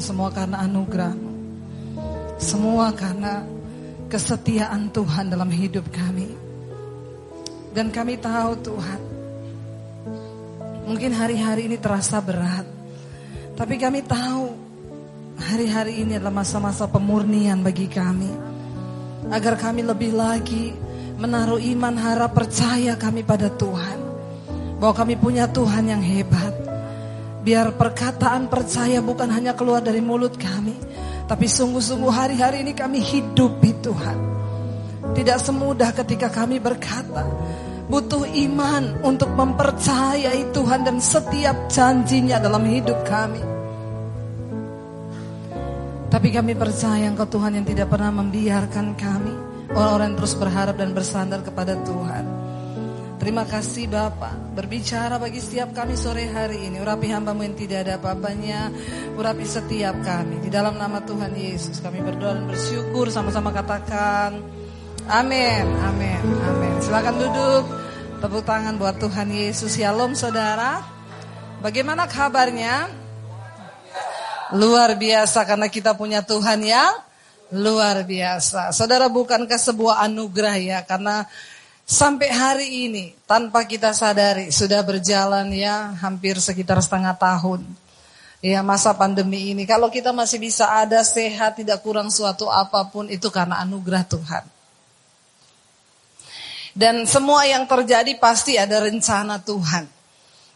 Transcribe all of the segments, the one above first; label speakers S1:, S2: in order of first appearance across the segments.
S1: itu semua karena anugerah. Semua karena kesetiaan Tuhan dalam hidup kami. Dan kami tahu Tuhan, mungkin hari-hari ini terasa berat. Tapi kami tahu hari-hari ini adalah masa-masa pemurnian bagi kami. Agar kami lebih lagi menaruh iman, harap, percaya kami pada Tuhan. Bahwa kami punya Tuhan yang hebat Biar perkataan percaya bukan hanya keluar dari mulut kami, tapi sungguh-sungguh hari-hari ini kami hidupi Tuhan. Tidak semudah ketika kami berkata, butuh iman untuk mempercayai Tuhan dan setiap janjinya dalam hidup kami. Tapi kami percaya Engkau Tuhan yang tidak pernah membiarkan kami Orang-orang terus berharap dan bersandar kepada Tuhan Terima kasih Bapak. Berbicara bagi setiap kami sore hari ini. Urapi hambamu yang tidak ada apa-apanya. Urapi setiap kami. Di dalam nama Tuhan Yesus Kami berdoa dan bersyukur. Sama-sama katakan Amin Amin Amin. Silakan duduk. Tepuk tangan buat Tuhan Yesus. Shalom saudara. Bagaimana kabarnya? Luar biasa karena kita punya Tuhan yang luar biasa. Saudara bukankah sebuah anugerah ya? Karena Sampai hari ini tanpa kita sadari sudah berjalan ya hampir sekitar setengah tahun. Ya masa pandemi ini kalau kita masih bisa ada sehat tidak kurang suatu apa pun itu karena anugerah Tuhan. Dan semua yang terjadi pasti ada rencana Tuhan.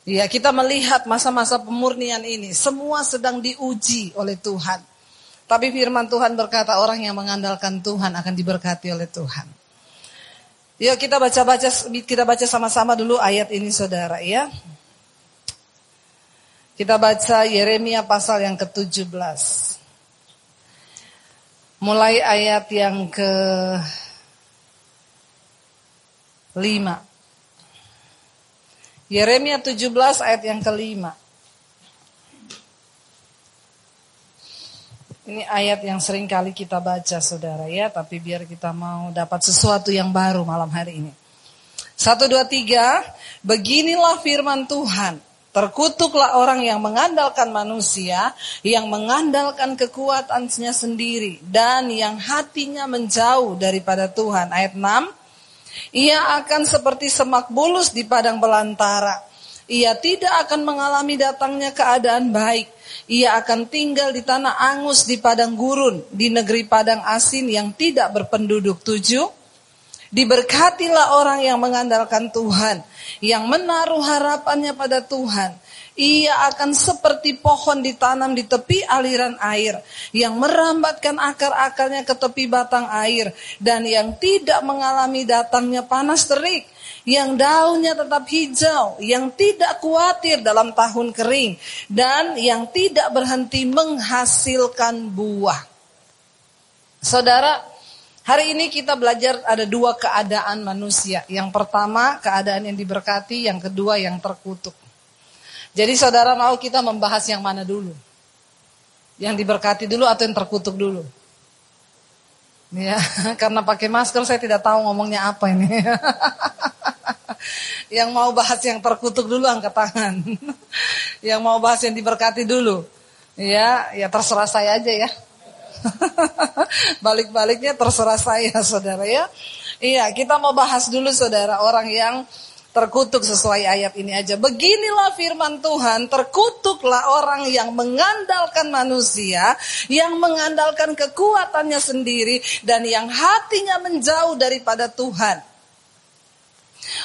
S1: Ya, kita melihat masa-masa pemurnian ini semua sedang diuji oleh Tuhan. Tapi firman Tuhan berkata orang yang mengandalkan Tuhan akan diberkati oleh Tuhan. Yuk kita baca-baca kita baca sama-sama dulu ayat ini Saudara ya. Kita baca Yeremia pasal yang ke-17. Mulai ayat yang ke 5. Yeremia 17 ayat yang kelima. Ini ayat yang sering kali kita baca saudara ya, tapi biar kita mau dapat sesuatu yang baru malam hari ini. Satu, dua, tiga, beginilah firman Tuhan. Terkutuklah orang yang mengandalkan manusia, yang mengandalkan kekuatannya sendiri, dan yang hatinya menjauh daripada Tuhan. Ayat 6, ia akan seperti semak bulus di padang belantara. Ia tidak akan mengalami datangnya keadaan baik ia akan tinggal di tanah angus di padang gurun, di negeri padang asin yang tidak berpenduduk. Tujuh, diberkatilah orang yang mengandalkan Tuhan, yang menaruh harapannya pada Tuhan. Ia akan seperti pohon ditanam di tepi aliran air, yang merambatkan akar-akarnya ke tepi batang air, dan yang tidak mengalami datangnya panas terik yang daunnya tetap hijau, yang tidak khawatir dalam tahun kering, dan yang tidak berhenti menghasilkan buah. Saudara, hari ini kita belajar ada dua keadaan manusia. Yang pertama, keadaan yang diberkati, yang kedua yang terkutuk. Jadi saudara mau kita membahas yang mana dulu? Yang diberkati dulu atau yang terkutuk dulu? Ya, karena pakai masker saya tidak tahu ngomongnya apa ini. yang mau bahas yang terkutuk dulu angkat tangan. yang mau bahas yang diberkati dulu. Ya, ya terserah saya aja ya. Balik-baliknya terserah saya saudara ya. Iya, kita mau bahas dulu saudara orang yang terkutuk sesuai ayat ini aja. Beginilah firman Tuhan, terkutuklah orang yang mengandalkan manusia, yang mengandalkan kekuatannya sendiri, dan yang hatinya menjauh daripada Tuhan.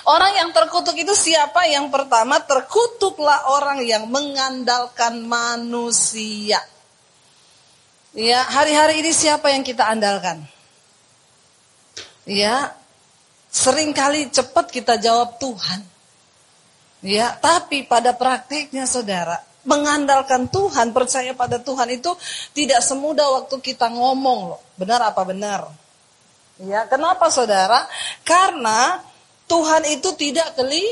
S1: Orang yang terkutuk itu siapa? Yang pertama, terkutuklah orang yang mengandalkan manusia. Ya, hari-hari ini siapa yang kita andalkan? Ya, sering kali cepat kita jawab Tuhan. Ya, tapi pada praktiknya saudara, mengandalkan Tuhan, percaya pada Tuhan itu tidak semudah waktu kita ngomong loh. Benar apa benar? Ya, kenapa saudara? Karena Tuhan itu tidak keli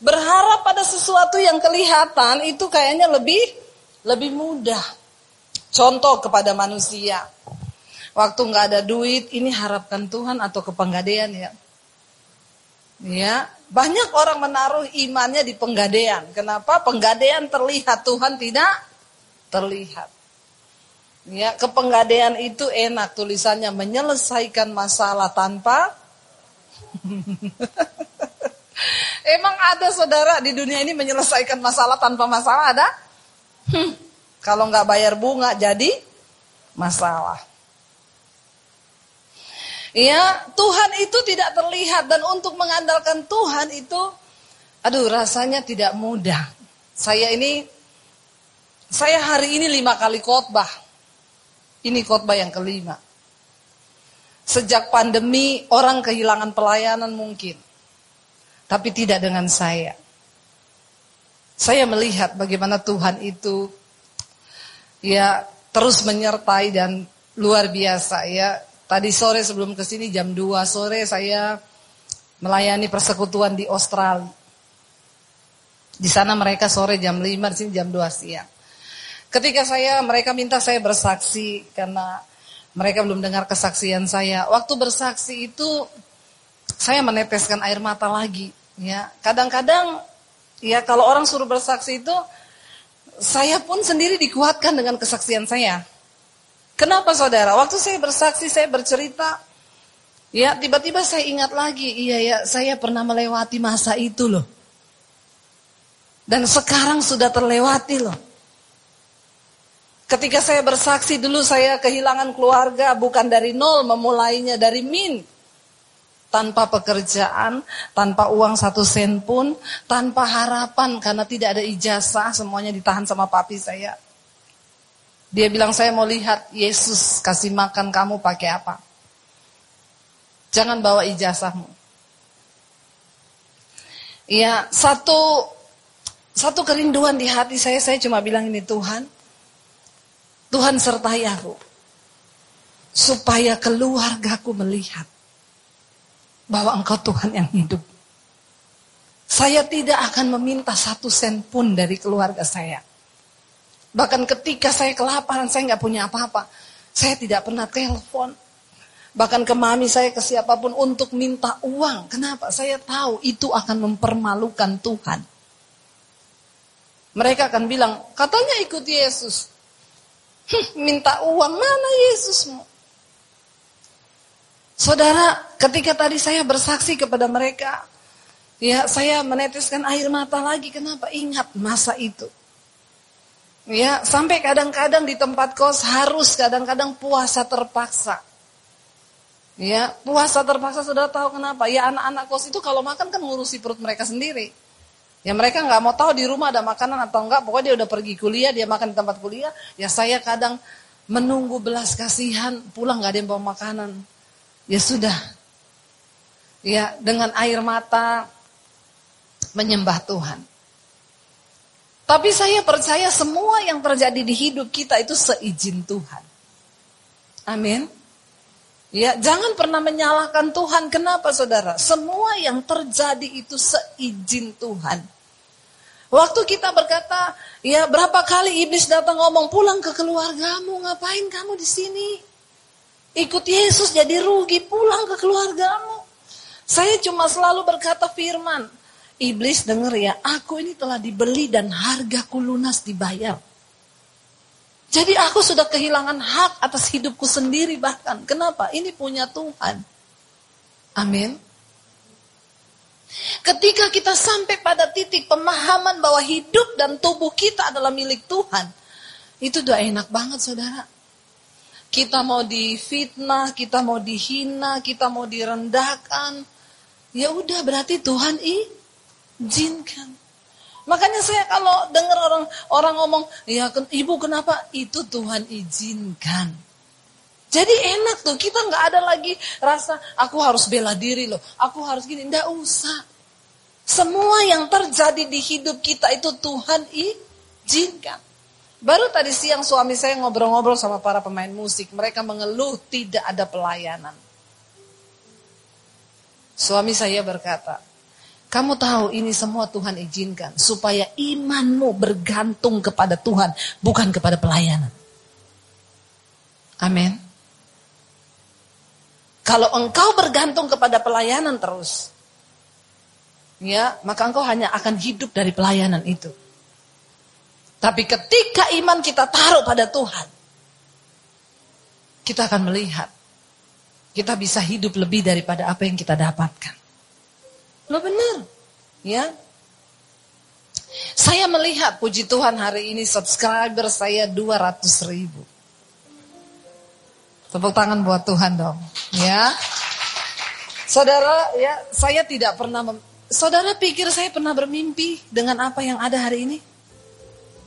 S1: berharap pada sesuatu yang kelihatan itu kayaknya lebih lebih mudah. Contoh kepada manusia. Waktu nggak ada duit, ini harapkan Tuhan atau kepenggadean ya. Ya, banyak orang menaruh imannya di penggadean. Kenapa? Penggadean terlihat, Tuhan tidak terlihat. Ya, kepenggadean itu enak tulisannya menyelesaikan masalah tanpa Emang ada saudara di dunia ini menyelesaikan masalah tanpa masalah ada? Hmm, kalau nggak bayar bunga jadi masalah. Ya, Tuhan itu tidak terlihat dan untuk mengandalkan Tuhan itu aduh rasanya tidak mudah. Saya ini saya hari ini lima kali khotbah. Ini khotbah yang kelima. Sejak pandemi orang kehilangan pelayanan mungkin. Tapi tidak dengan saya. Saya melihat bagaimana Tuhan itu ya terus menyertai dan luar biasa ya. Tadi sore sebelum ke sini jam 2 sore saya melayani persekutuan di Australia. Di sana mereka sore jam 5, di sini jam 2 siang. Ketika saya mereka minta saya bersaksi karena mereka belum dengar kesaksian saya. Waktu bersaksi itu saya meneteskan air mata lagi. Ya, kadang-kadang ya kalau orang suruh bersaksi itu saya pun sendiri dikuatkan dengan kesaksian saya. Kenapa saudara? Waktu saya bersaksi, saya bercerita, ya tiba-tiba saya ingat lagi, iya ya saya pernah melewati masa itu loh. Dan sekarang sudah terlewati loh. Ketika saya bersaksi dulu saya kehilangan keluarga bukan dari nol memulainya dari min tanpa pekerjaan, tanpa uang satu sen pun, tanpa harapan karena tidak ada ijazah, semuanya ditahan sama papi saya. Dia bilang saya mau lihat Yesus kasih makan kamu pakai apa. Jangan bawa ijazahmu. Iya, satu satu kerinduan di hati saya, saya cuma bilang ini Tuhan, Tuhan sertai aku. Supaya keluargaku melihat bahwa engkau Tuhan yang hidup. Saya tidak akan meminta satu sen pun dari keluarga saya. Bahkan ketika saya kelaparan, saya nggak punya apa-apa. Saya tidak pernah telepon. Bahkan ke mami saya, ke siapa pun untuk minta uang. Kenapa? Saya tahu itu akan mempermalukan Tuhan. Mereka akan bilang, katanya ikut Yesus. minta uang, mana Yesusmu? Saudara, ketika tadi saya bersaksi kepada mereka, ya saya meneteskan air mata lagi. Kenapa? Ingat masa itu. Ya, sampai kadang-kadang di tempat kos harus kadang-kadang puasa terpaksa. Ya, puasa terpaksa sudah tahu kenapa? Ya anak-anak kos itu kalau makan kan ngurusi perut mereka sendiri. Ya mereka nggak mau tahu di rumah ada makanan atau enggak, pokoknya dia udah pergi kuliah, dia makan di tempat kuliah. Ya saya kadang menunggu belas kasihan, pulang nggak ada yang bawa makanan. Ya sudah. Ya, dengan air mata menyembah Tuhan. Tapi saya percaya semua yang terjadi di hidup kita itu seizin Tuhan. Amin. Ya, jangan pernah menyalahkan Tuhan. Kenapa saudara? Semua yang terjadi itu seizin Tuhan. Waktu kita berkata, ya berapa kali iblis datang ngomong pulang ke keluargamu, ngapain kamu di sini? Ikut Yesus jadi rugi pulang ke keluargamu. Saya cuma selalu berkata firman. Iblis denger ya, aku ini telah dibeli dan hargaku lunas dibayar. Jadi aku sudah kehilangan hak atas hidupku sendiri bahkan. Kenapa? Ini punya Tuhan. Amin. Ketika kita sampai pada titik pemahaman bahwa hidup dan tubuh kita adalah milik Tuhan. Itu udah enak banget saudara. Kita mau difitnah, kita mau dihina, kita mau direndahkan. Ya udah berarti Tuhan izinkan. Makanya saya kalau dengar orang orang ngomong, ya ibu kenapa? Itu Tuhan izinkan. Jadi enak tuh, kita nggak ada lagi rasa aku harus bela diri loh, aku harus gini, ndak usah. Semua yang terjadi di hidup kita itu Tuhan izinkan. Baru tadi siang suami saya ngobrol-ngobrol sama para pemain musik. Mereka mengeluh tidak ada pelayanan. Suami saya berkata, kamu tahu ini semua Tuhan izinkan. Supaya imanmu bergantung kepada Tuhan. Bukan kepada pelayanan. Amin. Kalau engkau bergantung kepada pelayanan terus, ya, maka engkau hanya akan hidup dari pelayanan itu. Tapi ketika iman kita taruh pada Tuhan, kita akan melihat kita bisa hidup lebih daripada apa yang kita dapatkan. Lo benar, ya. Saya melihat puji Tuhan hari ini subscriber saya 200 ribu. Tepuk tangan buat Tuhan dong, ya. Saudara, ya, saya tidak pernah Saudara pikir saya pernah bermimpi dengan apa yang ada hari ini?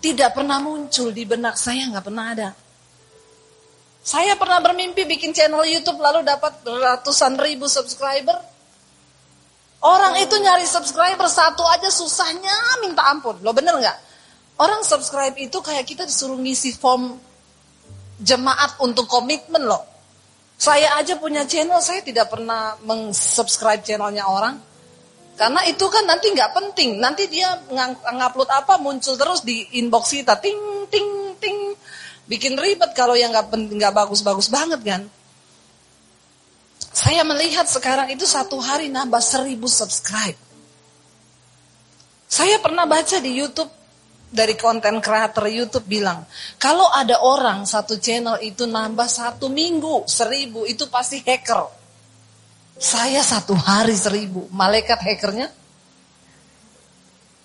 S1: Tidak pernah muncul di benak saya, nggak pernah ada. Saya pernah bermimpi bikin channel YouTube lalu dapat ratusan ribu subscriber. Orang itu nyari subscriber satu aja susahnya minta ampun. Lo bener nggak? Orang subscribe itu kayak kita disuruh ngisi form jemaat untuk komitmen loh. Saya aja punya channel, saya tidak pernah meng-subscribe channelnya orang. Karena itu kan nanti nggak penting. Nanti dia ngupload apa muncul terus di inbox kita. Ting, ting, ting. Bikin ribet kalau yang nggak nggak bagus-bagus banget kan. Saya melihat sekarang itu satu hari nambah seribu subscribe. Saya pernah baca di YouTube dari konten kreator YouTube bilang, kalau ada orang satu channel itu nambah satu minggu seribu itu pasti hacker. Saya satu hari seribu, malaikat hackernya.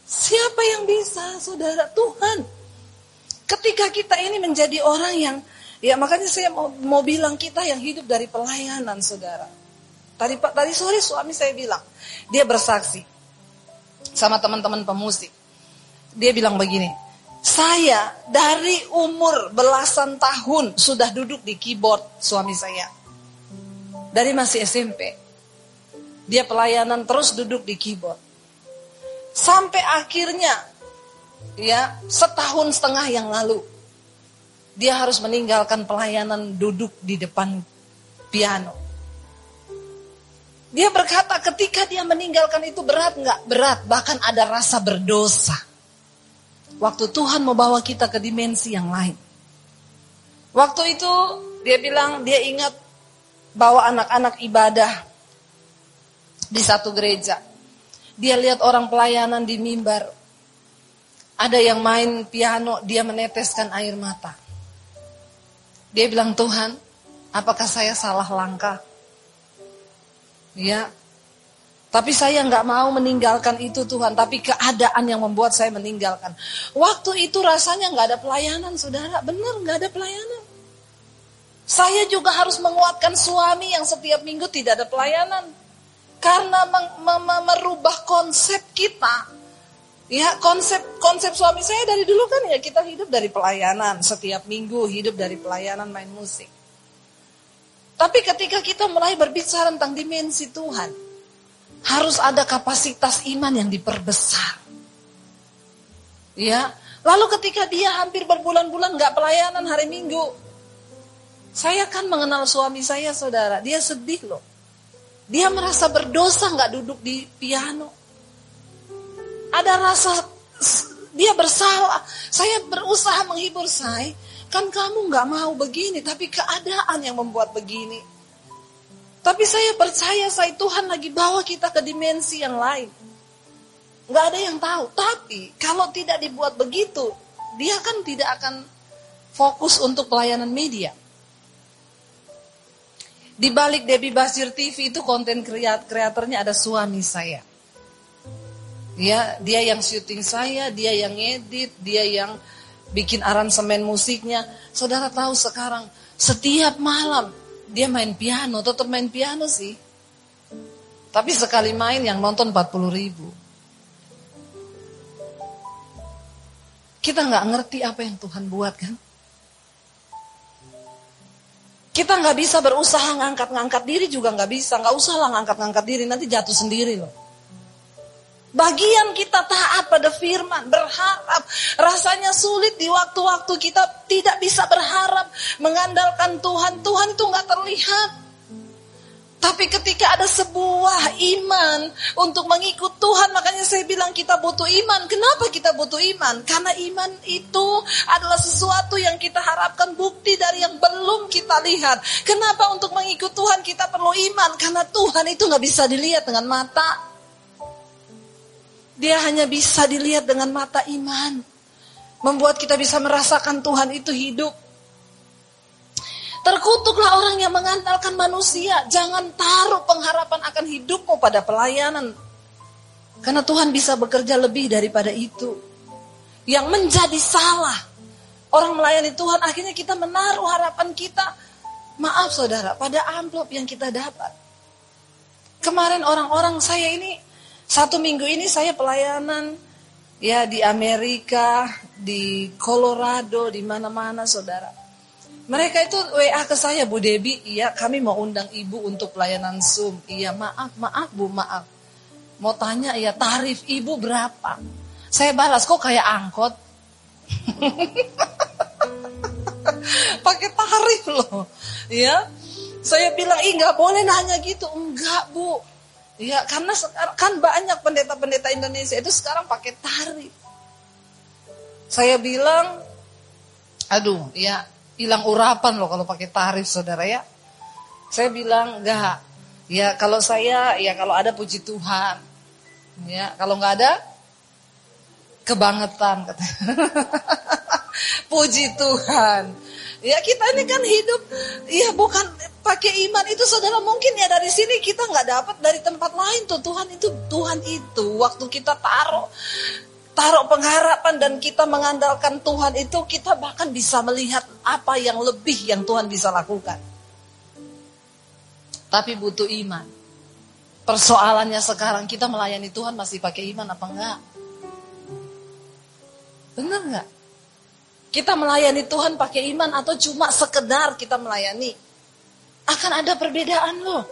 S1: Siapa yang bisa, saudara Tuhan? Ketika kita ini menjadi orang yang, ya makanya saya mau, mau bilang kita yang hidup dari pelayanan saudara. Tadi tadi sore suami saya bilang, dia bersaksi sama teman-teman pemusik. Dia bilang begini, saya dari umur belasan tahun sudah duduk di keyboard suami saya. Dari masih SMP. Dia pelayanan terus duduk di keyboard. Sampai akhirnya ya setahun setengah yang lalu dia harus meninggalkan pelayanan duduk di depan piano. Dia berkata ketika dia meninggalkan itu berat nggak? Berat, bahkan ada rasa berdosa. Waktu Tuhan membawa kita ke dimensi yang lain. Waktu itu dia bilang dia ingat bawa anak-anak ibadah di satu gereja. Dia lihat orang pelayanan di mimbar. Ada yang main piano, dia meneteskan air mata. Dia bilang, Tuhan, apakah saya salah langkah? Ya, tapi saya nggak mau meninggalkan itu Tuhan, tapi keadaan yang membuat saya meninggalkan. Waktu itu rasanya nggak ada pelayanan, saudara. Benar nggak ada pelayanan. Saya juga harus menguatkan suami yang setiap minggu tidak ada pelayanan. Karena merubah konsep kita Ya konsep konsep suami saya dari dulu kan ya kita hidup dari pelayanan setiap minggu hidup dari pelayanan main musik. Tapi ketika kita mulai berbicara tentang dimensi Tuhan, harus ada kapasitas iman yang diperbesar. Ya, lalu ketika dia hampir berbulan-bulan nggak pelayanan hari Minggu, saya kan mengenal suami saya saudara, dia sedih loh. Dia merasa berdosa nggak duduk di piano. Ada rasa dia bersalah. Saya berusaha menghibur saya. Kan kamu nggak mau begini, tapi keadaan yang membuat begini. Tapi saya percaya saya Tuhan lagi bawa kita ke dimensi yang lain. Nggak ada yang tahu. Tapi kalau tidak dibuat begitu, dia kan tidak akan fokus untuk pelayanan media. Di balik Debbie Basir TV itu konten kreatornya ada suami saya. Ya, dia yang syuting saya, dia yang ngedit, dia yang bikin aransemen musiknya. Saudara tahu sekarang setiap malam dia main piano, tetap main piano sih. Tapi sekali main yang nonton 40 ribu. Kita nggak ngerti apa yang Tuhan buat kan? Kita nggak bisa berusaha ngangkat-ngangkat diri juga nggak bisa. Nggak usah lah ngangkat-ngangkat diri, nanti jatuh sendiri loh. Bagian kita taat pada firman, berharap. Rasanya sulit di waktu-waktu kita tidak bisa berharap, mengandalkan Tuhan. Tuhan itu nggak terlihat. Tapi ketika ada sebuah iman untuk mengikut Tuhan, makanya saya bilang kita butuh iman. Kenapa kita butuh iman? Karena iman itu adalah sesuatu yang kita harapkan bukti dari yang belum kita lihat. Kenapa untuk mengikut Tuhan kita perlu iman? Karena Tuhan itu nggak bisa dilihat dengan mata. Dia hanya bisa dilihat dengan mata iman. Membuat kita bisa merasakan Tuhan itu hidup. Terkutuklah orang yang mengandalkan manusia. Jangan taruh pengharapan akan hidupmu pada pelayanan. Karena Tuhan bisa bekerja lebih daripada itu. Yang menjadi salah. Orang melayani Tuhan akhirnya kita menaruh harapan kita. Maaf saudara, pada amplop yang kita dapat. Kemarin orang-orang saya ini, satu minggu ini saya pelayanan ya di Amerika, di Colorado, di mana-mana saudara. Mereka itu WA ke saya, Bu Debi, iya kami mau undang ibu untuk pelayanan Zoom. Iya maaf, maaf Bu, maaf. Mau tanya, ya tarif ibu berapa? Saya balas, kok kayak angkot? Pakai tarif loh. Ya, saya bilang, ih nggak boleh nanya gitu. Enggak Bu. Ya, karena sekarang kan banyak pendeta-pendeta Indonesia itu sekarang pakai tarif. Saya bilang, aduh, ya hilang urapan loh kalau pakai tarif saudara ya. Saya bilang enggak. Ya kalau saya ya kalau ada puji Tuhan. Ya kalau enggak ada kebangetan kata. puji Tuhan. Ya kita ini kan hidup ya bukan pakai iman itu saudara mungkin ya dari sini kita nggak dapat dari tempat lain tuh Tuhan itu Tuhan itu waktu kita taruh taruh pengharapan dan kita mengandalkan Tuhan itu kita bahkan bisa melihat apa yang lebih yang Tuhan bisa lakukan. Tapi butuh iman. Persoalannya sekarang kita melayani Tuhan masih pakai iman apa enggak? Benar enggak? Kita melayani Tuhan pakai iman atau cuma sekedar kita melayani? Akan ada perbedaan loh.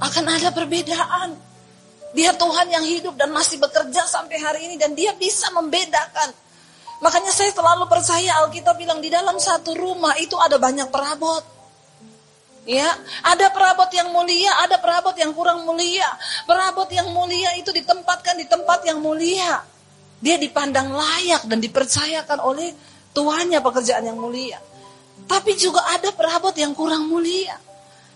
S1: Akan ada perbedaan. Dia Tuhan yang hidup dan masih bekerja sampai hari ini dan dia bisa membedakan. Makanya saya selalu percaya Alkitab bilang di dalam satu rumah itu ada banyak perabot. Ya, ada perabot yang mulia, ada perabot yang kurang mulia. Perabot yang mulia itu ditempatkan di tempat yang mulia. Dia dipandang layak dan dipercayakan oleh tuannya pekerjaan yang mulia. Tapi juga ada perabot yang kurang mulia.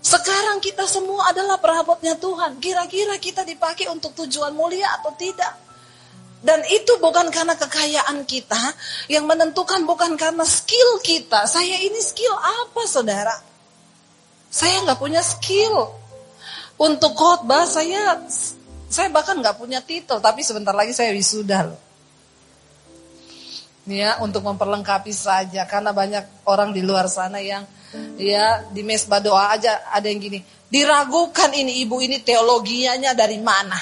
S1: Sekarang kita semua adalah perabotnya Tuhan. Kira-kira kita dipakai untuk tujuan mulia atau tidak? Dan itu bukan karena kekayaan kita, yang menentukan bukan karena skill kita. Saya ini skill apa saudara? Saya nggak punya skill. Untuk khotbah saya, saya bahkan nggak punya titel, tapi sebentar lagi saya wisuda loh. Ya, untuk memperlengkapi saja, karena banyak orang di luar sana yang Ya, di mesbah doa aja ada yang gini. Diragukan ini ibu ini teologianya dari mana?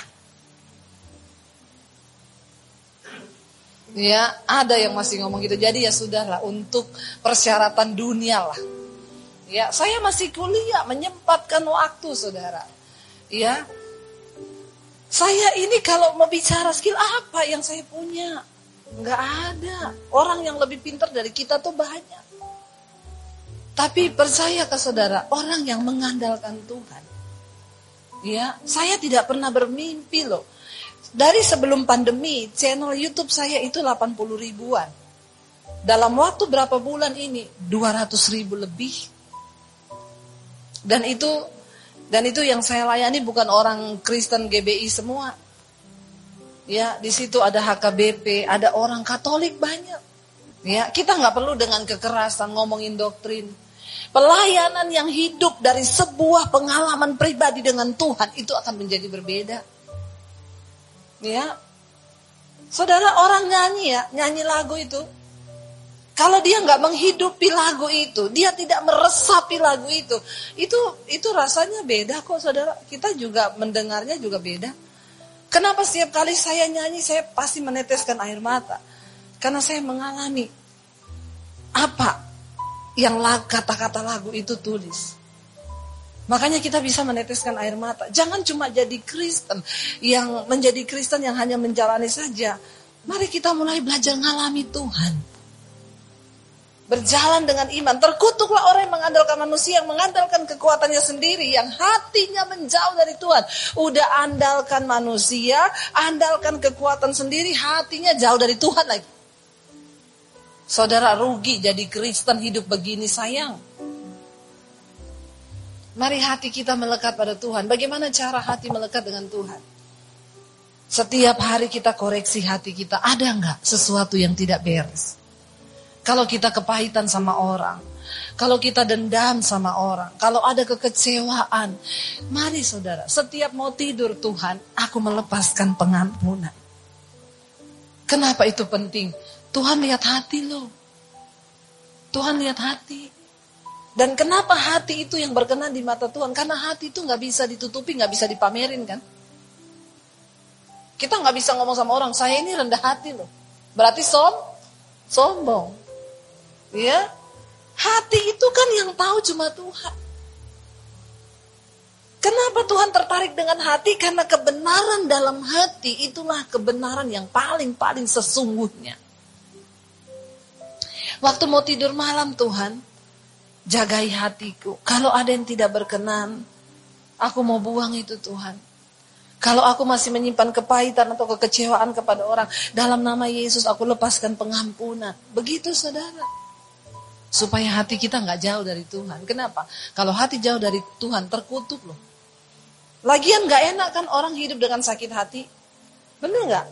S1: Ya, ada yang masih ngomong gitu. Jadi ya sudahlah untuk persyaratan dunia lah. Ya, saya masih kuliah menyempatkan waktu, Saudara. Ya. Saya ini kalau mau bicara skill apa yang saya punya? Enggak ada. Orang yang lebih pintar dari kita tuh banyak. Tapi percaya ke saudara, orang yang mengandalkan Tuhan. Ya, saya tidak pernah bermimpi loh. Dari sebelum pandemi, channel YouTube saya itu 80 ribuan. Dalam waktu berapa bulan ini? 200 ribu lebih. Dan itu dan itu yang saya layani bukan orang Kristen GBI semua. Ya, di situ ada HKBP, ada orang Katolik banyak. Ya, kita nggak perlu dengan kekerasan ngomongin doktrin. Pelayanan yang hidup dari sebuah pengalaman pribadi dengan Tuhan itu akan menjadi berbeda. Ya. Saudara orang nyanyi ya, nyanyi lagu itu. Kalau dia nggak menghidupi lagu itu, dia tidak meresapi lagu itu, itu itu rasanya beda kok saudara. Kita juga mendengarnya juga beda. Kenapa setiap kali saya nyanyi saya pasti meneteskan air mata? Karena saya mengalami apa yang kata-kata lagu itu tulis. Makanya kita bisa meneteskan air mata. Jangan cuma jadi Kristen yang menjadi Kristen yang hanya menjalani saja. Mari kita mulai belajar ngalami Tuhan. Berjalan dengan iman. Terkutuklah orang yang mengandalkan manusia, yang mengandalkan kekuatannya sendiri, yang hatinya menjauh dari Tuhan. Udah andalkan manusia, andalkan kekuatan sendiri, hatinya jauh dari Tuhan lagi. Saudara rugi jadi Kristen hidup begini sayang. Mari hati kita melekat pada Tuhan. Bagaimana cara hati melekat dengan Tuhan? Setiap hari kita koreksi hati kita. Ada nggak sesuatu yang tidak beres? Kalau kita kepahitan sama orang, kalau kita dendam sama orang, kalau ada kekecewaan, mari saudara, setiap mau tidur Tuhan, aku melepaskan pengampunan. Kenapa itu penting? Tuhan lihat hati loh. Tuhan lihat hati. Dan kenapa hati itu yang berkenan di mata Tuhan? Karena hati itu nggak bisa ditutupi, nggak bisa dipamerin kan? Kita nggak bisa ngomong sama orang, saya ini rendah hati loh. Berarti som, sombong. Ya, hati itu kan yang tahu cuma Tuhan. Kenapa Tuhan tertarik dengan hati? Karena kebenaran dalam hati itulah kebenaran yang paling-paling sesungguhnya. Waktu mau tidur malam Tuhan, jagai hatiku. Kalau ada yang tidak berkenan, aku mau buang itu Tuhan. Kalau aku masih menyimpan kepahitan atau kekecewaan kepada orang, dalam nama Yesus aku lepaskan pengampunan. Begitu saudara. Supaya hati kita nggak jauh dari Tuhan. Kenapa? Kalau hati jauh dari Tuhan terkutuk loh. Lagian nggak enak kan orang hidup dengan sakit hati. Bener nggak?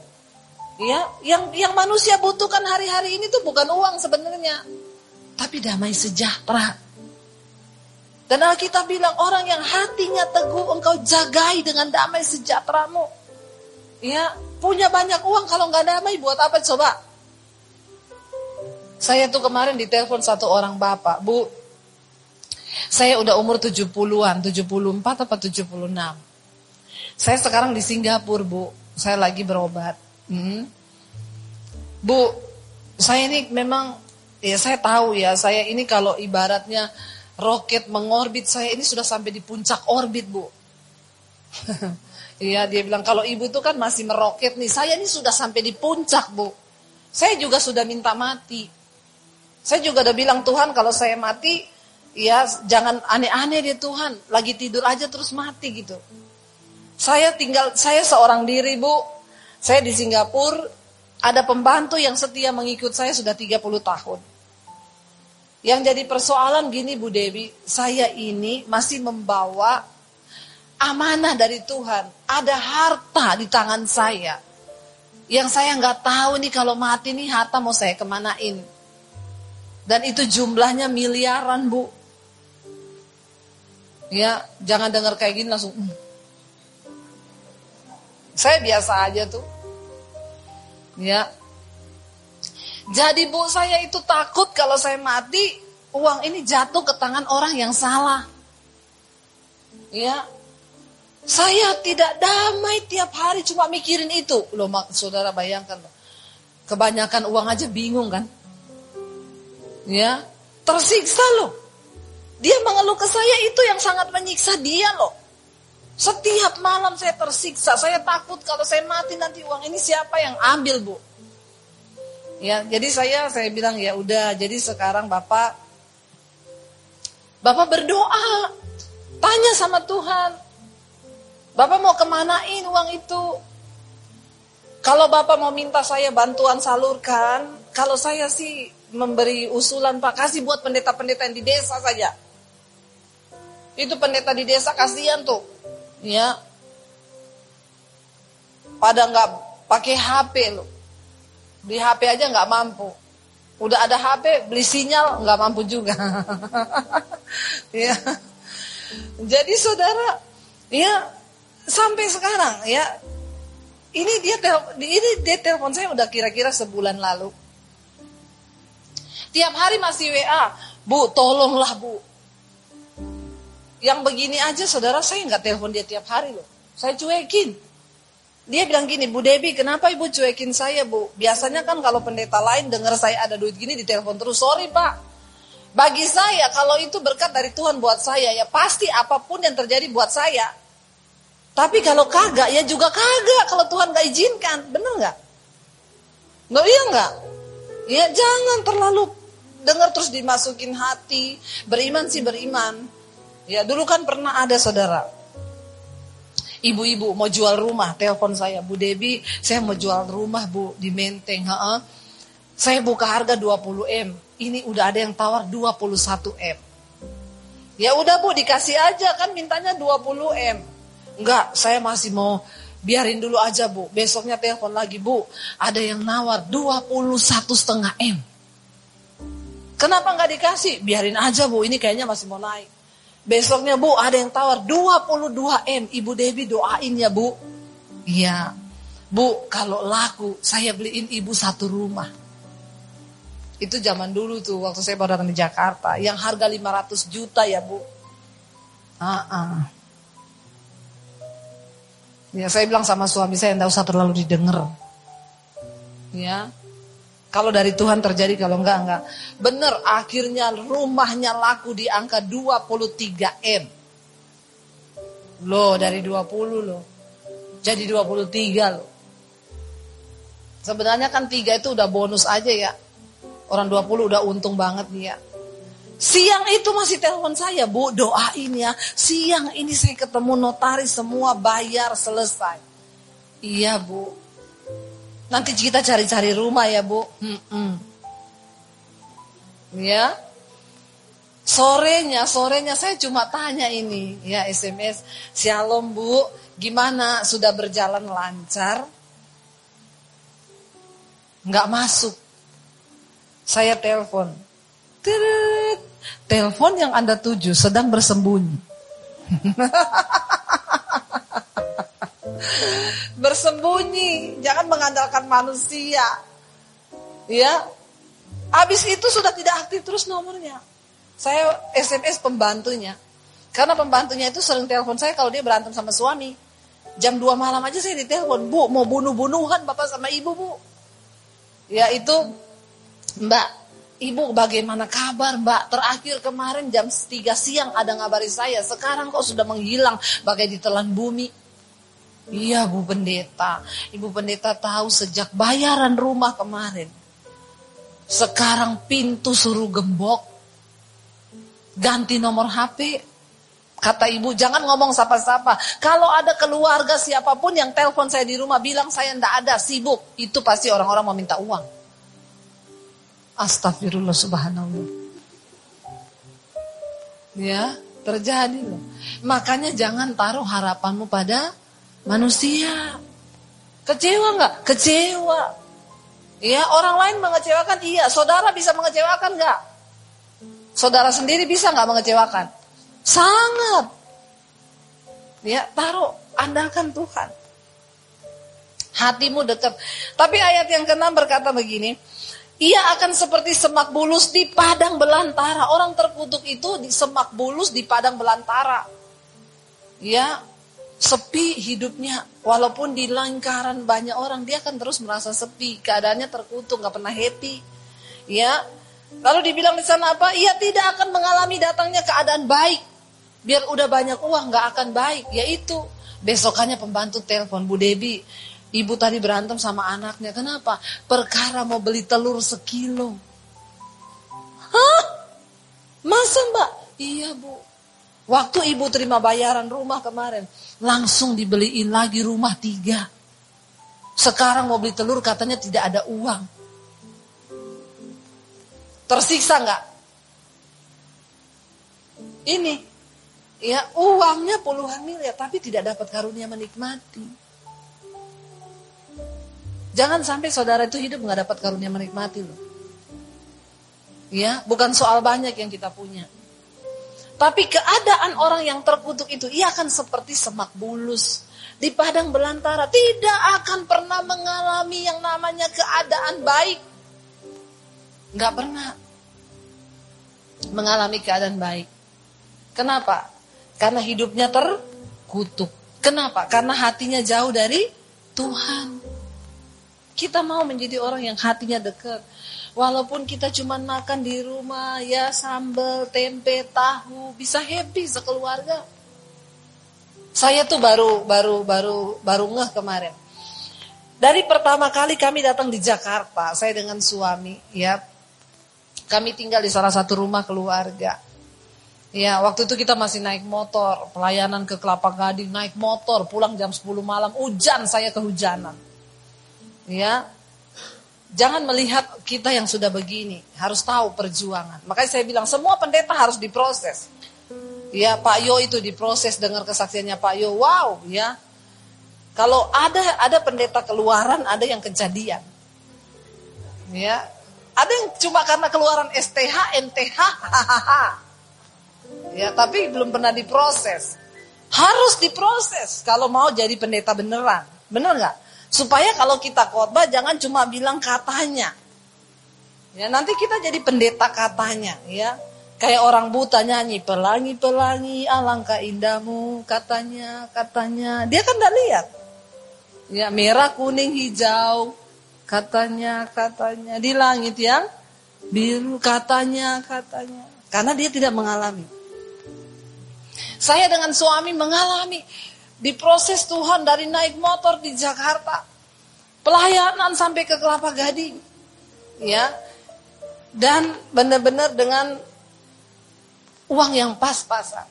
S1: Ya, yang yang manusia butuhkan hari-hari ini tuh bukan uang sebenarnya, tapi damai sejahtera. Dan Alkitab bilang orang yang hatinya teguh engkau jagai dengan damai sejahteramu. Ya, punya banyak uang kalau nggak damai buat apa coba? Saya tuh kemarin ditelepon satu orang bapak, Bu, saya udah umur 70-an, 74 apa 76. Saya sekarang di Singapura, Bu. Saya lagi berobat. Hmm. Bu, saya ini memang, ya saya tahu ya, saya ini kalau ibaratnya roket mengorbit, saya ini sudah sampai di puncak orbit, Bu. Iya, dia bilang kalau ibu tuh kan masih meroket nih, saya ini sudah sampai di puncak, Bu. Saya juga sudah minta mati. Saya juga udah bilang Tuhan kalau saya mati, ya jangan aneh-aneh deh Tuhan. Lagi tidur aja terus mati gitu. Saya tinggal, saya seorang diri bu. Saya di Singapura, ada pembantu yang setia mengikut saya sudah 30 tahun. Yang jadi persoalan gini Bu Dewi, saya ini masih membawa amanah dari Tuhan. Ada harta di tangan saya. Yang saya nggak tahu nih kalau mati nih harta mau saya kemanain. Dan itu jumlahnya miliaran, Bu. Ya, jangan dengar kayak gini langsung. Mm. Saya biasa aja tuh. Ya. Jadi Bu, saya itu takut kalau saya mati, uang ini jatuh ke tangan orang yang salah. Ya. Saya tidak damai tiap hari cuma mikirin itu. Loh, saudara bayangkan. Kebanyakan uang aja bingung kan. Ya, tersiksa loh. Dia mengeluh ke saya itu yang sangat menyiksa dia loh. Setiap malam saya tersiksa, saya takut kalau saya mati nanti uang ini siapa yang ambil bu? Ya, jadi saya saya bilang ya udah, jadi sekarang bapak, bapak berdoa, tanya sama Tuhan, bapak mau kemanain uang itu? Kalau bapak mau minta saya bantuan salurkan, kalau saya sih memberi usulan Pak kasih buat pendeta-pendeta yang di desa saja. Itu pendeta di desa kasihan tuh, ya. Pada nggak pakai HP loh, di HP aja nggak mampu. Udah ada HP beli sinyal nggak mampu juga. ya. Jadi saudara, ya sampai sekarang ya ini dia ini dia telepon saya udah kira-kira sebulan lalu. Tiap hari masih WA, Bu tolonglah Bu. Yang begini aja saudara saya nggak telepon dia tiap hari loh. Saya cuekin. Dia bilang gini, Bu Debi kenapa ibu cuekin saya bu? Biasanya kan kalau pendeta lain dengar saya ada duit gini di telepon terus. Sorry pak, bagi saya kalau itu berkat dari Tuhan buat saya ya pasti apa pun yang terjadi buat saya. Tapi kalau kagak ya juga kagak kalau Tuhan gak izinkan, bener nggak? Nggak iya nggak? Ya jangan terlalu dengar terus dimasukin hati. Beriman sih beriman. Ya dulu kan pernah ada saudara. Ibu-ibu mau jual rumah, telepon saya, Bu Debi, saya mau jual rumah Bu di Menteng. Ha -ha. Saya buka harga 20 M. Ini udah ada yang tawar 21 M. Ya udah Bu dikasih aja kan mintanya 20 M. Enggak, saya masih mau biarin dulu aja Bu. Besoknya telepon lagi Bu, ada yang nawar 21 setengah M. Kenapa nggak dikasih? Biarin aja Bu, ini kayaknya masih mau naik. Besoknya Bu, ada yang tawar 22 M. Ibu Devi doain ya Bu. Iya. Bu, kalau laku saya beliin ibu satu rumah. Itu zaman dulu tuh waktu saya baru datang di Jakarta. Yang harga 500 juta ya bu. Ah, ah. Ya saya bilang sama suami saya tidak usah terlalu didengar. Ya. Kalau dari Tuhan terjadi kalau enggak enggak. Benar akhirnya rumahnya laku di angka 23 M. Loh dari 20 loh. Jadi 23 loh. Sebenarnya kan tiga itu udah bonus aja ya. Orang 20 udah untung banget nih ya. Siang itu masih telepon saya, Bu, doain ya. Siang ini saya ketemu notaris semua bayar selesai. Iya, Bu. Nanti kita cari-cari rumah ya, Bu. Hmm -mm. Ya. Sorenya, sorenya saya cuma tanya ini, ya SMS. Shalom, Bu. Gimana? Sudah berjalan lancar? Enggak masuk. Saya telepon. Telepon yang Anda tuju sedang bersembunyi. bersembunyi, jangan mengandalkan manusia. Ya. Habis itu sudah tidak aktif terus nomornya. Saya SMS pembantunya. Karena pembantunya itu sering telepon saya kalau dia berantem sama suami. Jam 2 malam aja saya ditelepon, Bu, mau bunuh-bunuhan Bapak sama Ibu, Bu. Ya itu Mbak, Ibu bagaimana kabar mbak? Terakhir kemarin jam 3 siang ada ngabari saya. Sekarang kok sudah menghilang bagai ditelan bumi. Iya Bu Pendeta. Ibu Pendeta tahu sejak bayaran rumah kemarin. Sekarang pintu suruh gembok. Ganti nomor HP. Kata ibu, jangan ngomong sapa-sapa. Kalau ada keluarga siapa pun yang telepon saya di rumah bilang saya ndak ada, sibuk. Itu pasti orang-orang mau minta uang. Astagfirullah subhanallah. Ya, terjadi loh. Makanya jangan taruh harapanmu pada manusia. Kecewa nggak? Kecewa. Ya, orang lain mengecewakan iya. Saudara bisa mengecewakan nggak? Saudara sendiri bisa nggak mengecewakan? Sangat. Ya, taruh, andalkan Tuhan. Hatimu dekat. Tapi ayat yang keenam berkata begini, ia akan seperti semak bulus di padang belantara. Orang terkutuk itu di semak bulus di padang belantara. Ya, sepi hidupnya. Walaupun di lingkaran banyak orang, dia akan terus merasa sepi. Keadaannya terkutuk, gak pernah happy. Ya, lalu dibilang di sana apa? Ia tidak akan mengalami datangnya keadaan baik. Biar udah banyak uang, gak akan baik. Yaitu, besokannya pembantu telepon, Bu Debi, Ibu tadi berantem sama anaknya. Kenapa? Perkara mau beli telur sekilo. Hah? Masa mbak? Iya bu. Waktu ibu terima bayaran rumah kemarin. Langsung dibeliin lagi rumah tiga. Sekarang mau beli telur katanya tidak ada uang. Tersiksa nggak? Ini. Ya uangnya puluhan miliar tapi tidak dapat karunia menikmati. Jangan sampai saudara itu hidup nggak dapat karunia menikmati loh. Ya, bukan soal banyak yang kita punya. Tapi keadaan orang yang terkutuk itu, ia akan seperti semak bulus di padang belantara. Tidak akan pernah mengalami yang namanya keadaan baik. Nggak pernah mengalami keadaan baik. Kenapa? Karena hidupnya terkutuk. Kenapa? Karena hatinya jauh dari Tuhan. Kita mau menjadi orang yang hatinya dekat. Walaupun kita cuma makan di rumah ya sambal, tempe, tahu, bisa happy sekeluarga. Saya tuh baru baru baru baru ngeh kemarin. Dari pertama kali kami datang di Jakarta, saya dengan suami ya. Kami tinggal di salah satu rumah keluarga. Ya, waktu itu kita masih naik motor, pelayanan ke Kelapa Gading, naik motor, pulang jam 10 malam, hujan saya kehujanan. Ya, jangan melihat kita yang sudah begini, harus tahu perjuangan. Makanya saya bilang semua pendeta harus diproses. Ya, Pak Yo itu diproses dengar kesaksiannya Pak Yo, wow, ya. Kalau ada ada pendeta keluaran, ada yang kejadian. Ya, ada yang cuma karena keluaran STH, NTH. Ya, tapi belum pernah diproses. Harus diproses kalau mau jadi pendeta beneran. Bener nggak? Supaya kalau kita khotbah jangan cuma bilang katanya. Ya, nanti kita jadi pendeta katanya, ya. Kayak orang buta nyanyi, pelangi-pelangi alangkah indahmu, katanya, katanya. Dia kan enggak lihat. Ya, merah, kuning, hijau, katanya, katanya. Di langit yang biru, katanya, katanya. Karena dia tidak mengalami. Saya dengan suami mengalami di proses Tuhan dari naik motor di Jakarta. Pelayanan sampai ke Kelapa Gading. Ya. Dan benar-benar dengan uang yang pas-pasan.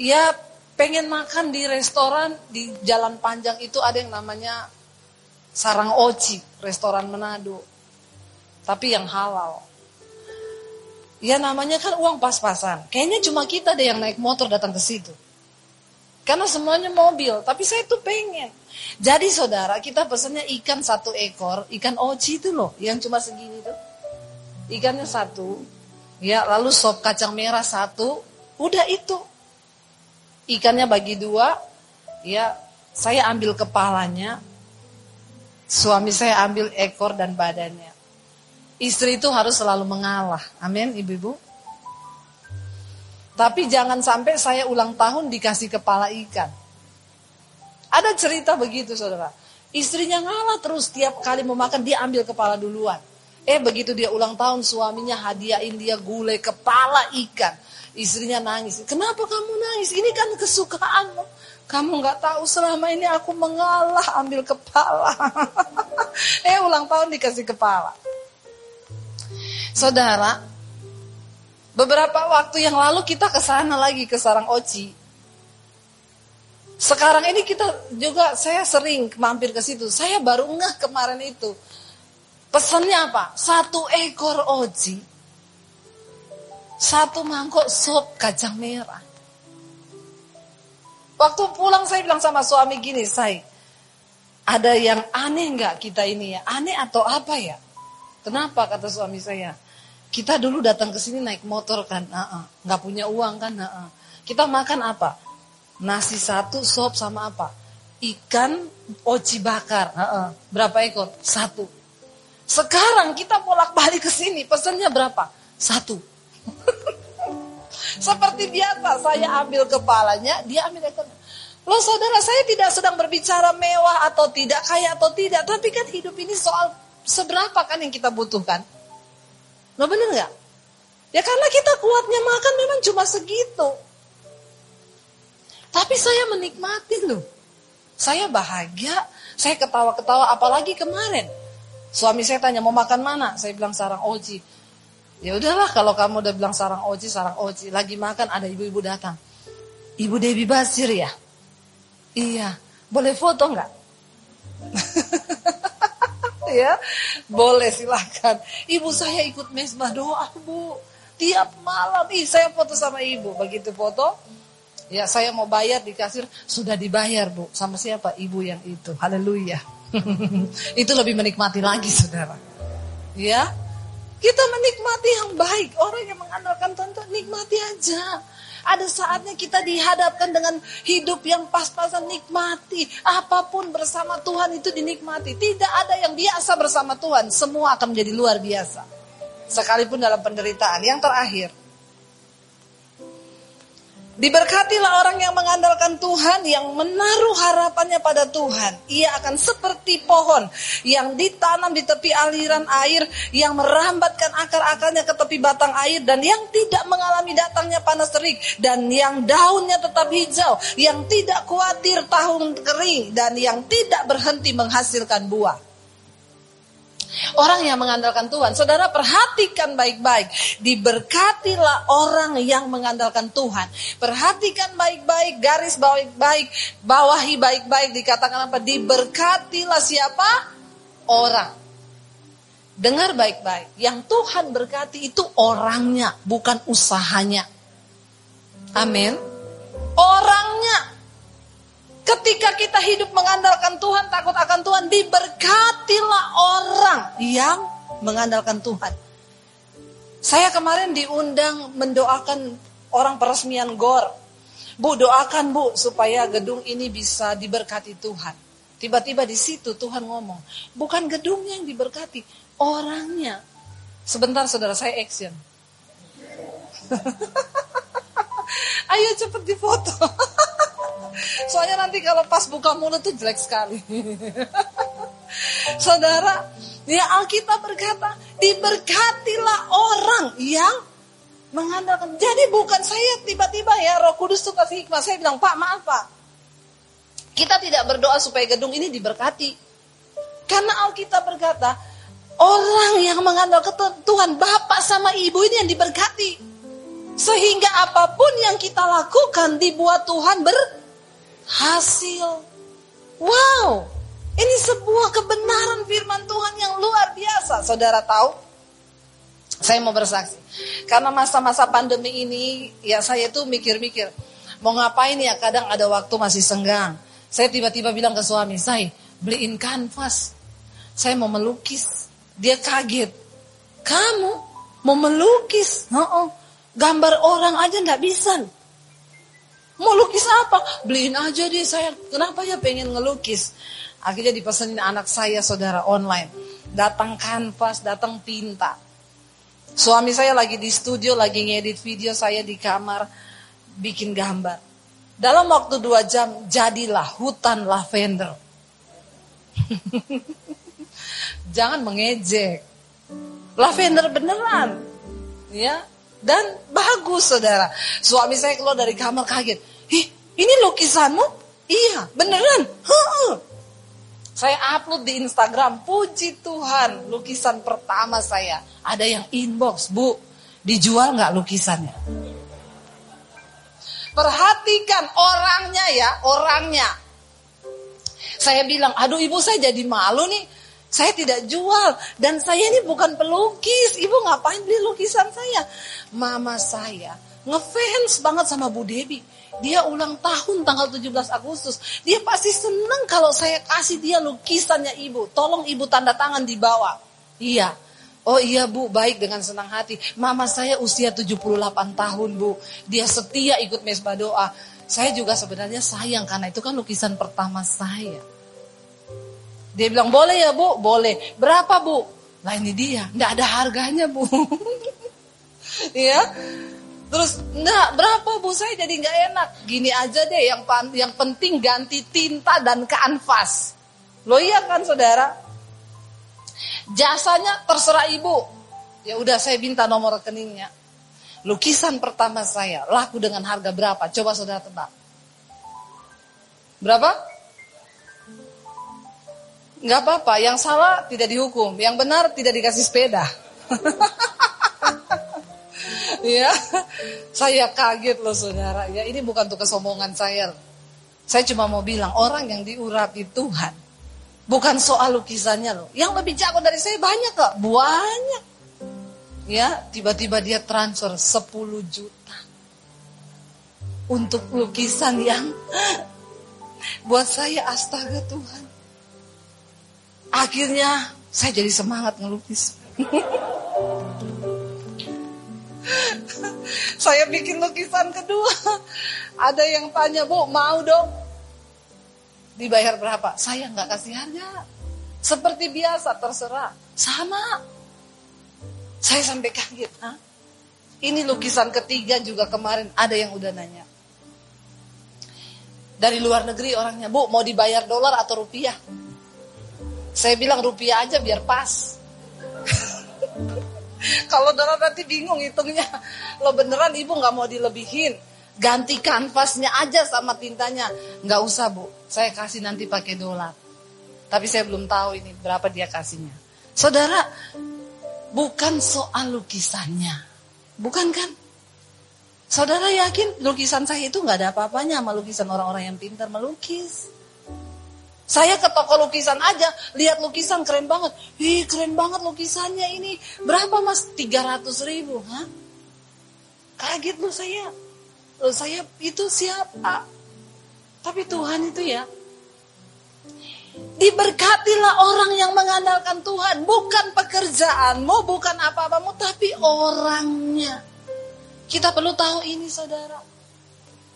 S1: Ya pengen makan di restoran di jalan panjang itu ada yang namanya Sarang Oci, restoran Manado. Tapi yang halal. Ya namanya kan uang pas-pasan. Kayaknya cuma kita deh yang naik motor datang ke situ. Karena semuanya mobil, tapi saya tuh pengen. Jadi saudara, kita pesannya ikan satu ekor, ikan oci itu loh, yang cuma segini tuh. Ikannya satu, ya lalu sop kacang merah satu, udah itu. Ikannya bagi dua, ya saya ambil kepalanya, suami saya ambil ekor dan badannya. Istri itu harus selalu mengalah. Amin, ibu-ibu. Tapi jangan sampai saya ulang tahun dikasih kepala ikan. Ada cerita begitu saudara. Istrinya ngalah terus tiap kali mau makan dia ambil kepala duluan. Eh begitu dia ulang tahun suaminya hadiahin dia gulai kepala ikan. Istrinya nangis. Kenapa kamu nangis? Ini kan kesukaanmu. Kamu nggak tahu selama ini aku mengalah ambil kepala. eh ulang tahun dikasih kepala. Saudara, beberapa waktu yang lalu kita ke sana lagi ke Sarang Oci. Sekarang ini kita juga saya sering mampir ke situ. Saya baru ngeh kemarin itu. Pesannya apa? Satu ekor oci. Satu mangkok sop kacang merah. Waktu pulang saya bilang sama suami gini, saya ada yang aneh nggak kita ini ya? Aneh atau apa ya? Kenapa kata suami saya? Kita dulu datang ke sini naik motor kan, nggak punya uang kan, uh-uh. kita makan apa? Nasi satu, sop sama apa? Ikan oci bakar, uh-uh. berapa ekor? Satu. Sekarang kita bolak-balik ke sini, pesannya berapa? Satu. Seperti biasa, saya ambil kepalanya, dia ambil ekor. Loh saudara, saya tidak sedang berbicara mewah atau tidak, kaya atau tidak. Tapi kan hidup ini soal seberapa kan yang kita butuhkan? Lo bener nggak? Ya karena kita kuatnya makan memang cuma segitu. Tapi saya menikmati loh. Saya bahagia, saya ketawa-ketawa apalagi kemarin. Suami saya tanya mau makan mana? Saya bilang sarang oji. Ya udahlah kalau kamu udah bilang sarang oji, sarang oji. Lagi makan ada ibu-ibu datang. Ibu Dewi Basir ya? Iya. Boleh foto nggak? ya. Boleh silahkan. Ibu saya ikut mesbah doa bu. Tiap malam. Ih saya foto sama ibu. Begitu foto. Ya saya mau bayar di kasir. Sudah dibayar bu. Sama siapa? Ibu yang itu. Haleluya. itu lebih menikmati lagi saudara. Ya. Kita menikmati yang baik. Orang yang mengandalkan Tuhan nikmati aja. Ada saatnya kita dihadapkan dengan hidup yang pas-pasan nikmati. Apa pun bersama Tuhan itu dinikmati. Tidak ada yang biasa bersama Tuhan. Semua akan menjadi luar biasa. Sekalipun dalam penderitaan. Yang terakhir. Diberkatilah orang yang mengandalkan Tuhan, yang menaruh harapannya pada Tuhan. Ia akan seperti pohon yang ditanam di tepi aliran air, yang merambatkan akar-akarnya ke tepi batang air, dan yang tidak mengalami datangnya panas terik, dan yang daunnya tetap hijau, yang tidak khawatir tahun kering, dan yang tidak berhenti menghasilkan buah. Orang yang mengandalkan Tuhan. Saudara perhatikan baik-baik. Diberkatilah orang yang mengandalkan Tuhan. Perhatikan baik-baik, garis baik-baik, bawahi baik-baik. Dikatakan apa? Diberkatilah siapa? Orang. Dengar baik-baik. Yang Tuhan berkati itu orangnya, bukan usahanya. Amin. Orangnya. Ketika kita hidup mengandalkan Tuhan, takut akan Tuhan, diberkatilah orang yang mengandalkan Tuhan. Saya kemarin diundang mendoakan orang peresmian GOR. Bu, doakan Bu supaya gedung ini bisa diberkati Tuhan. Tiba-tiba di situ Tuhan ngomong, bukan gedungnya yang diberkati, orangnya. Sebentar saudara saya action. Ayo cepet difoto. Soalnya nanti kalau pas buka mulut tuh jelek sekali. Saudara, ya Alkitab berkata, diberkatilah orang yang mengandalkan. Jadi bukan saya tiba-tiba ya Roh Kudus tuh kasih hikmah. Saya bilang, Pak maaf Pak. Kita tidak berdoa supaya gedung ini diberkati. Karena Alkitab berkata, orang yang mengandalkan Tuhan, Bapak sama Ibu ini yang diberkati. Sehingga apa pun yang kita lakukan dibuat Tuhan ber hasil. Wow, ini sebuah kebenaran firman Tuhan yang luar biasa. Saudara tahu? Saya mau bersaksi. Karena masa-masa pandemi ini, ya saya tuh mikir-mikir. Mau ngapain ya, kadang ada waktu masih senggang. Saya tiba-tiba bilang ke suami, saya beliin kanvas. Saya mau melukis. Dia kaget. Kamu mau melukis? Oh. Gambar orang aja nggak bisa. Mau lukis apa? Beliin aja deh saya. Kenapa ya pengen ngelukis? Akhirnya dipesenin anak saya saudara online. Datang kanvas, datang tinta. Suami saya lagi di studio, lagi ngedit video saya di kamar. Bikin gambar. Dalam waktu dua jam, jadilah hutan lavender. Jangan mengejek. Lavender beneran. Ya, dan bagus saudara. Suami saya keluar dari kamar kaget. Ini lukisanmu? Iya, beneran. Huh. Saya upload di Instagram, puji Tuhan, lukisan pertama saya. Ada yang inbox, Bu, dijual nggak lukisannya? Perhatikan orangnya ya, orangnya. Saya bilang, aduh ibu saya jadi malu nih. Saya tidak jual dan saya ini bukan pelukis. Ibu ngapain beli lukisan saya? Mama saya ngefans banget sama Bu Debi. Dia ulang tahun tanggal 17 Agustus. Dia pasti senang kalau saya kasih dia lukisannya ibu. Tolong ibu tanda tangan di bawah. Iya. Oh iya bu, baik dengan senang hati. Mama saya usia 78 tahun bu. Dia setia ikut mesbah doa. Saya juga sebenarnya sayang karena itu kan lukisan pertama saya. Dia bilang boleh ya bu, boleh. Berapa bu? Nah ini dia, nggak ada harganya bu. Iya. Terus, enggak, berapa bu saya jadi nggak enak. Gini aja deh, yang yang penting ganti tinta dan kanvas. Lo iya kan saudara? Jasanya terserah ibu. Ya udah saya minta nomor rekeningnya. Lukisan pertama saya laku dengan harga berapa? Coba saudara tebak. Berapa? Enggak apa-apa, yang salah tidak dihukum, yang benar tidak dikasih sepeda. ya, saya kaget loh saudara. Ya ini bukan untuk kesombongan saya. Saya cuma mau bilang orang yang diurapi Tuhan. Bukan soal lukisannya loh. Yang lebih jago dari saya banyak kok. Banyak. Ya, tiba-tiba dia transfer 10 juta. Untuk lukisan yang buat saya astaga Tuhan. Akhirnya saya jadi semangat ngelukis. Saya bikin lukisan kedua. Ada yang tanya, Bu, mau dong? Dibayar berapa? Saya nggak kasih harga. Seperti biasa, terserah. Sama. Saya sampai kaget. Hah? Ini lukisan ketiga juga kemarin ada yang udah nanya. Dari luar negeri orangnya, Bu, mau dibayar dolar atau rupiah? Saya bilang rupiah aja biar pas. Kalau Dora nanti bingung hitungnya. Lo beneran ibu nggak mau dilebihin. Ganti kanvasnya aja sama tintanya. Nggak usah bu, saya kasih nanti pakai dolar. Tapi saya belum tahu ini berapa dia kasihnya. Saudara, bukan soal lukisannya. Bukan kan? Saudara yakin lukisan saya itu nggak ada apa-apanya sama lukisan orang-orang yang pintar melukis. Saya ke toko lukisan aja, lihat lukisan keren banget. Ih keren banget lukisannya ini. Berapa mas? 300 ribu. Hah? Kaget loh saya. Loh saya itu siapa? Tapi Tuhan itu ya. Diberkatilah orang yang mengandalkan Tuhan. Bukan pekerjaanmu, bukan apa-apamu, tapi orangnya. Kita perlu tahu ini saudara.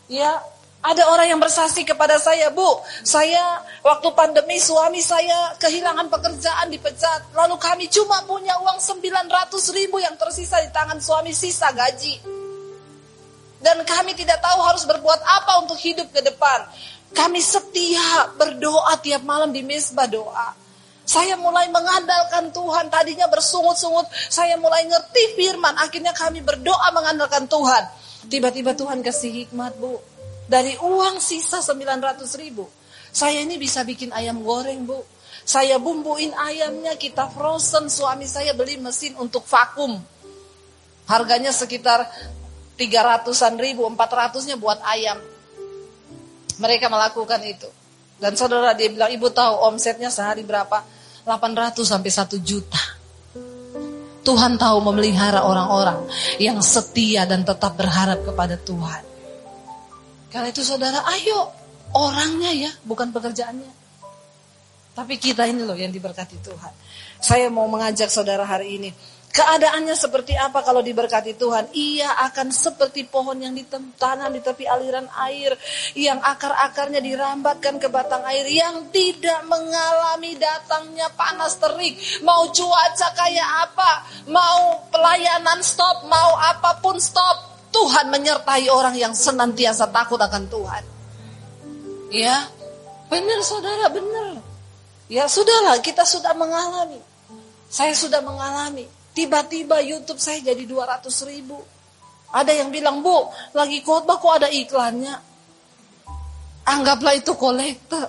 S1: Ya, ada orang yang bersaksi kepada saya, Bu, saya waktu pandemi suami saya kehilangan pekerjaan dipecat. Lalu kami cuma punya uang 900 ribu yang tersisa di tangan suami sisa gaji. Dan kami tidak tahu harus berbuat apa untuk hidup ke depan. Kami setia berdoa tiap malam di mesbah doa. Saya mulai mengandalkan Tuhan. Tadinya bersungut-sungut. Saya mulai ngerti firman. Akhirnya kami berdoa mengandalkan Tuhan. Tiba-tiba Tuhan kasih hikmat, Bu. Dari uang sisa 900 ribu. Saya ini bisa bikin ayam goreng bu. Saya bumbuin ayamnya, kita frozen. Suami saya beli mesin untuk vakum. Harganya sekitar 300-an ribu, 400-nya buat ayam. Mereka melakukan itu. Dan saudara dia bilang, ibu tahu omsetnya sehari berapa? 800 sampai 1 juta. Tuhan tahu memelihara orang-orang yang setia dan tetap berharap kepada Tuhan. Karena itu saudara, ayo orangnya ya, bukan pekerjaannya. Tapi kita ini loh yang diberkati Tuhan. Saya mau mengajak saudara hari ini. Keadaannya seperti apa kalau diberkati Tuhan? Ia akan seperti pohon yang ditanam di tepi aliran air. Yang akar-akarnya dirambatkan ke batang air. Yang tidak mengalami datangnya panas terik. Mau cuaca kayak apa? Mau pelayanan stop? Mau apa pun stop? Tuhan menyertai orang yang senantiasa takut akan Tuhan. Ya, benar saudara, benar. Ya sudahlah, kita sudah mengalami. Saya sudah mengalami. Tiba-tiba YouTube saya jadi 200 ribu. Ada yang bilang, Bu, lagi khotbah kok ada iklannya. Anggaplah itu kolektor.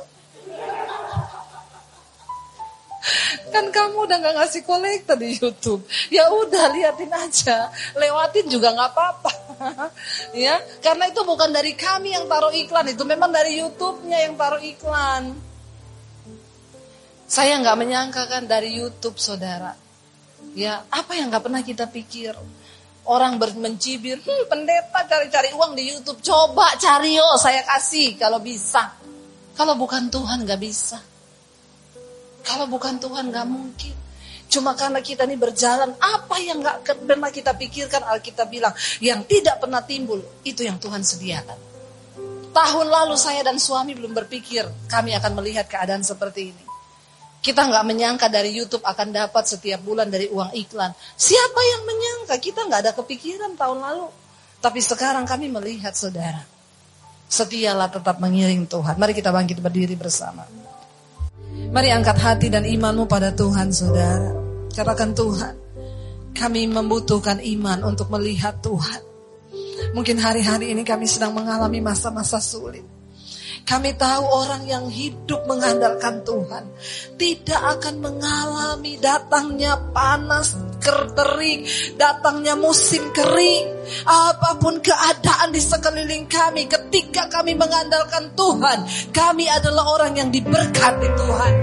S1: Kan kamu udah gak ngasih kolektor di YouTube. Ya udah liatin aja, lewatin juga gak apa-apa. ya, karena itu bukan dari kami yang taruh iklan, itu memang dari YouTube-nya yang taruh iklan. Saya nggak menyangka kan dari YouTube, saudara. Ya, apa yang nggak pernah kita pikir? Orang mencibir, hmm, pendeta cari-cari uang di YouTube. Coba cari yo, saya kasih kalau bisa. Kalau bukan Tuhan nggak bisa. Kalau bukan Tuhan nggak mungkin. Cuma karena kita ini berjalan, apa yang gak pernah kita pikirkan, Alkitab bilang, yang tidak pernah timbul, itu yang Tuhan sediakan. Tahun lalu saya dan suami belum berpikir kami akan melihat keadaan seperti ini. Kita nggak menyangka dari YouTube akan dapat setiap bulan dari uang iklan. Siapa yang menyangka? Kita nggak ada kepikiran tahun lalu. Tapi sekarang kami melihat saudara. Setialah tetap mengiring Tuhan. Mari kita bangkit berdiri bersama. Mari angkat hati dan imanmu pada Tuhan saudara. Katakan Tuhan, kami membutuhkan iman untuk melihat Tuhan. Mungkin hari-hari ini kami sedang mengalami masa-masa sulit. Kami tahu orang yang hidup mengandalkan Tuhan tidak akan mengalami datangnya panas terik, datangnya musim kering, apa pun keadaan di sekeliling kami ketika kami mengandalkan Tuhan, kami adalah orang yang diberkati Tuhan.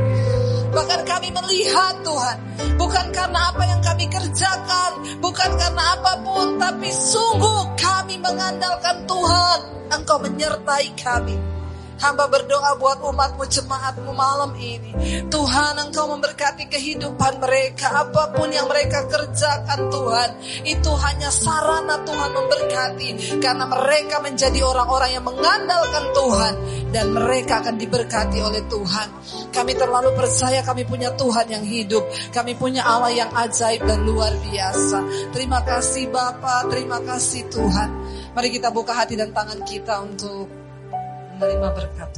S1: Bahkan kami melihat Tuhan, bukan karena apa yang kami kerjakan, bukan karena apa pun, tapi sungguh kami mengandalkan Tuhan. Engkau menyertai kami. Hamba berdoa buat umatmu jemaatmu malam ini. Tuhan engkau memberkati kehidupan mereka. Apa pun yang mereka kerjakan Tuhan. Itu hanya sarana Tuhan memberkati. Karena mereka menjadi orang-orang yang mengandalkan Tuhan. Dan mereka akan diberkati oleh Tuhan. Kami terlalu percaya kami punya Tuhan yang hidup. Kami punya Allah yang ajaib dan luar biasa. Terima kasih Bapak, terima kasih Tuhan. Mari kita buka hati dan tangan kita untuk menerima berkat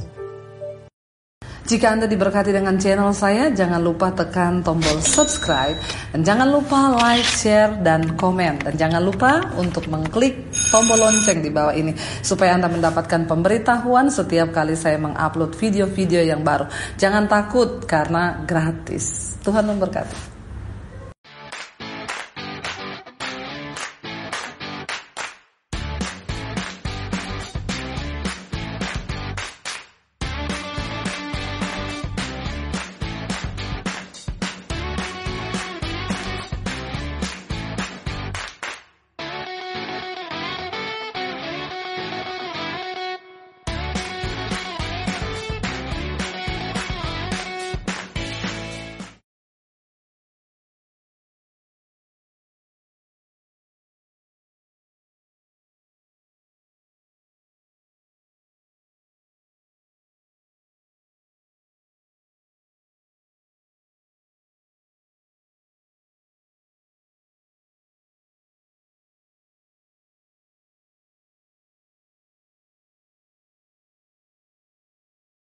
S1: Jika Anda diberkati dengan channel saya, jangan lupa tekan tombol subscribe dan jangan lupa like, share, dan komen. Dan jangan lupa untuk mengklik tombol lonceng di bawah ini supaya Anda mendapatkan pemberitahuan setiap kali saya mengupload video-video yang baru. Jangan takut karena gratis. Tuhan memberkati.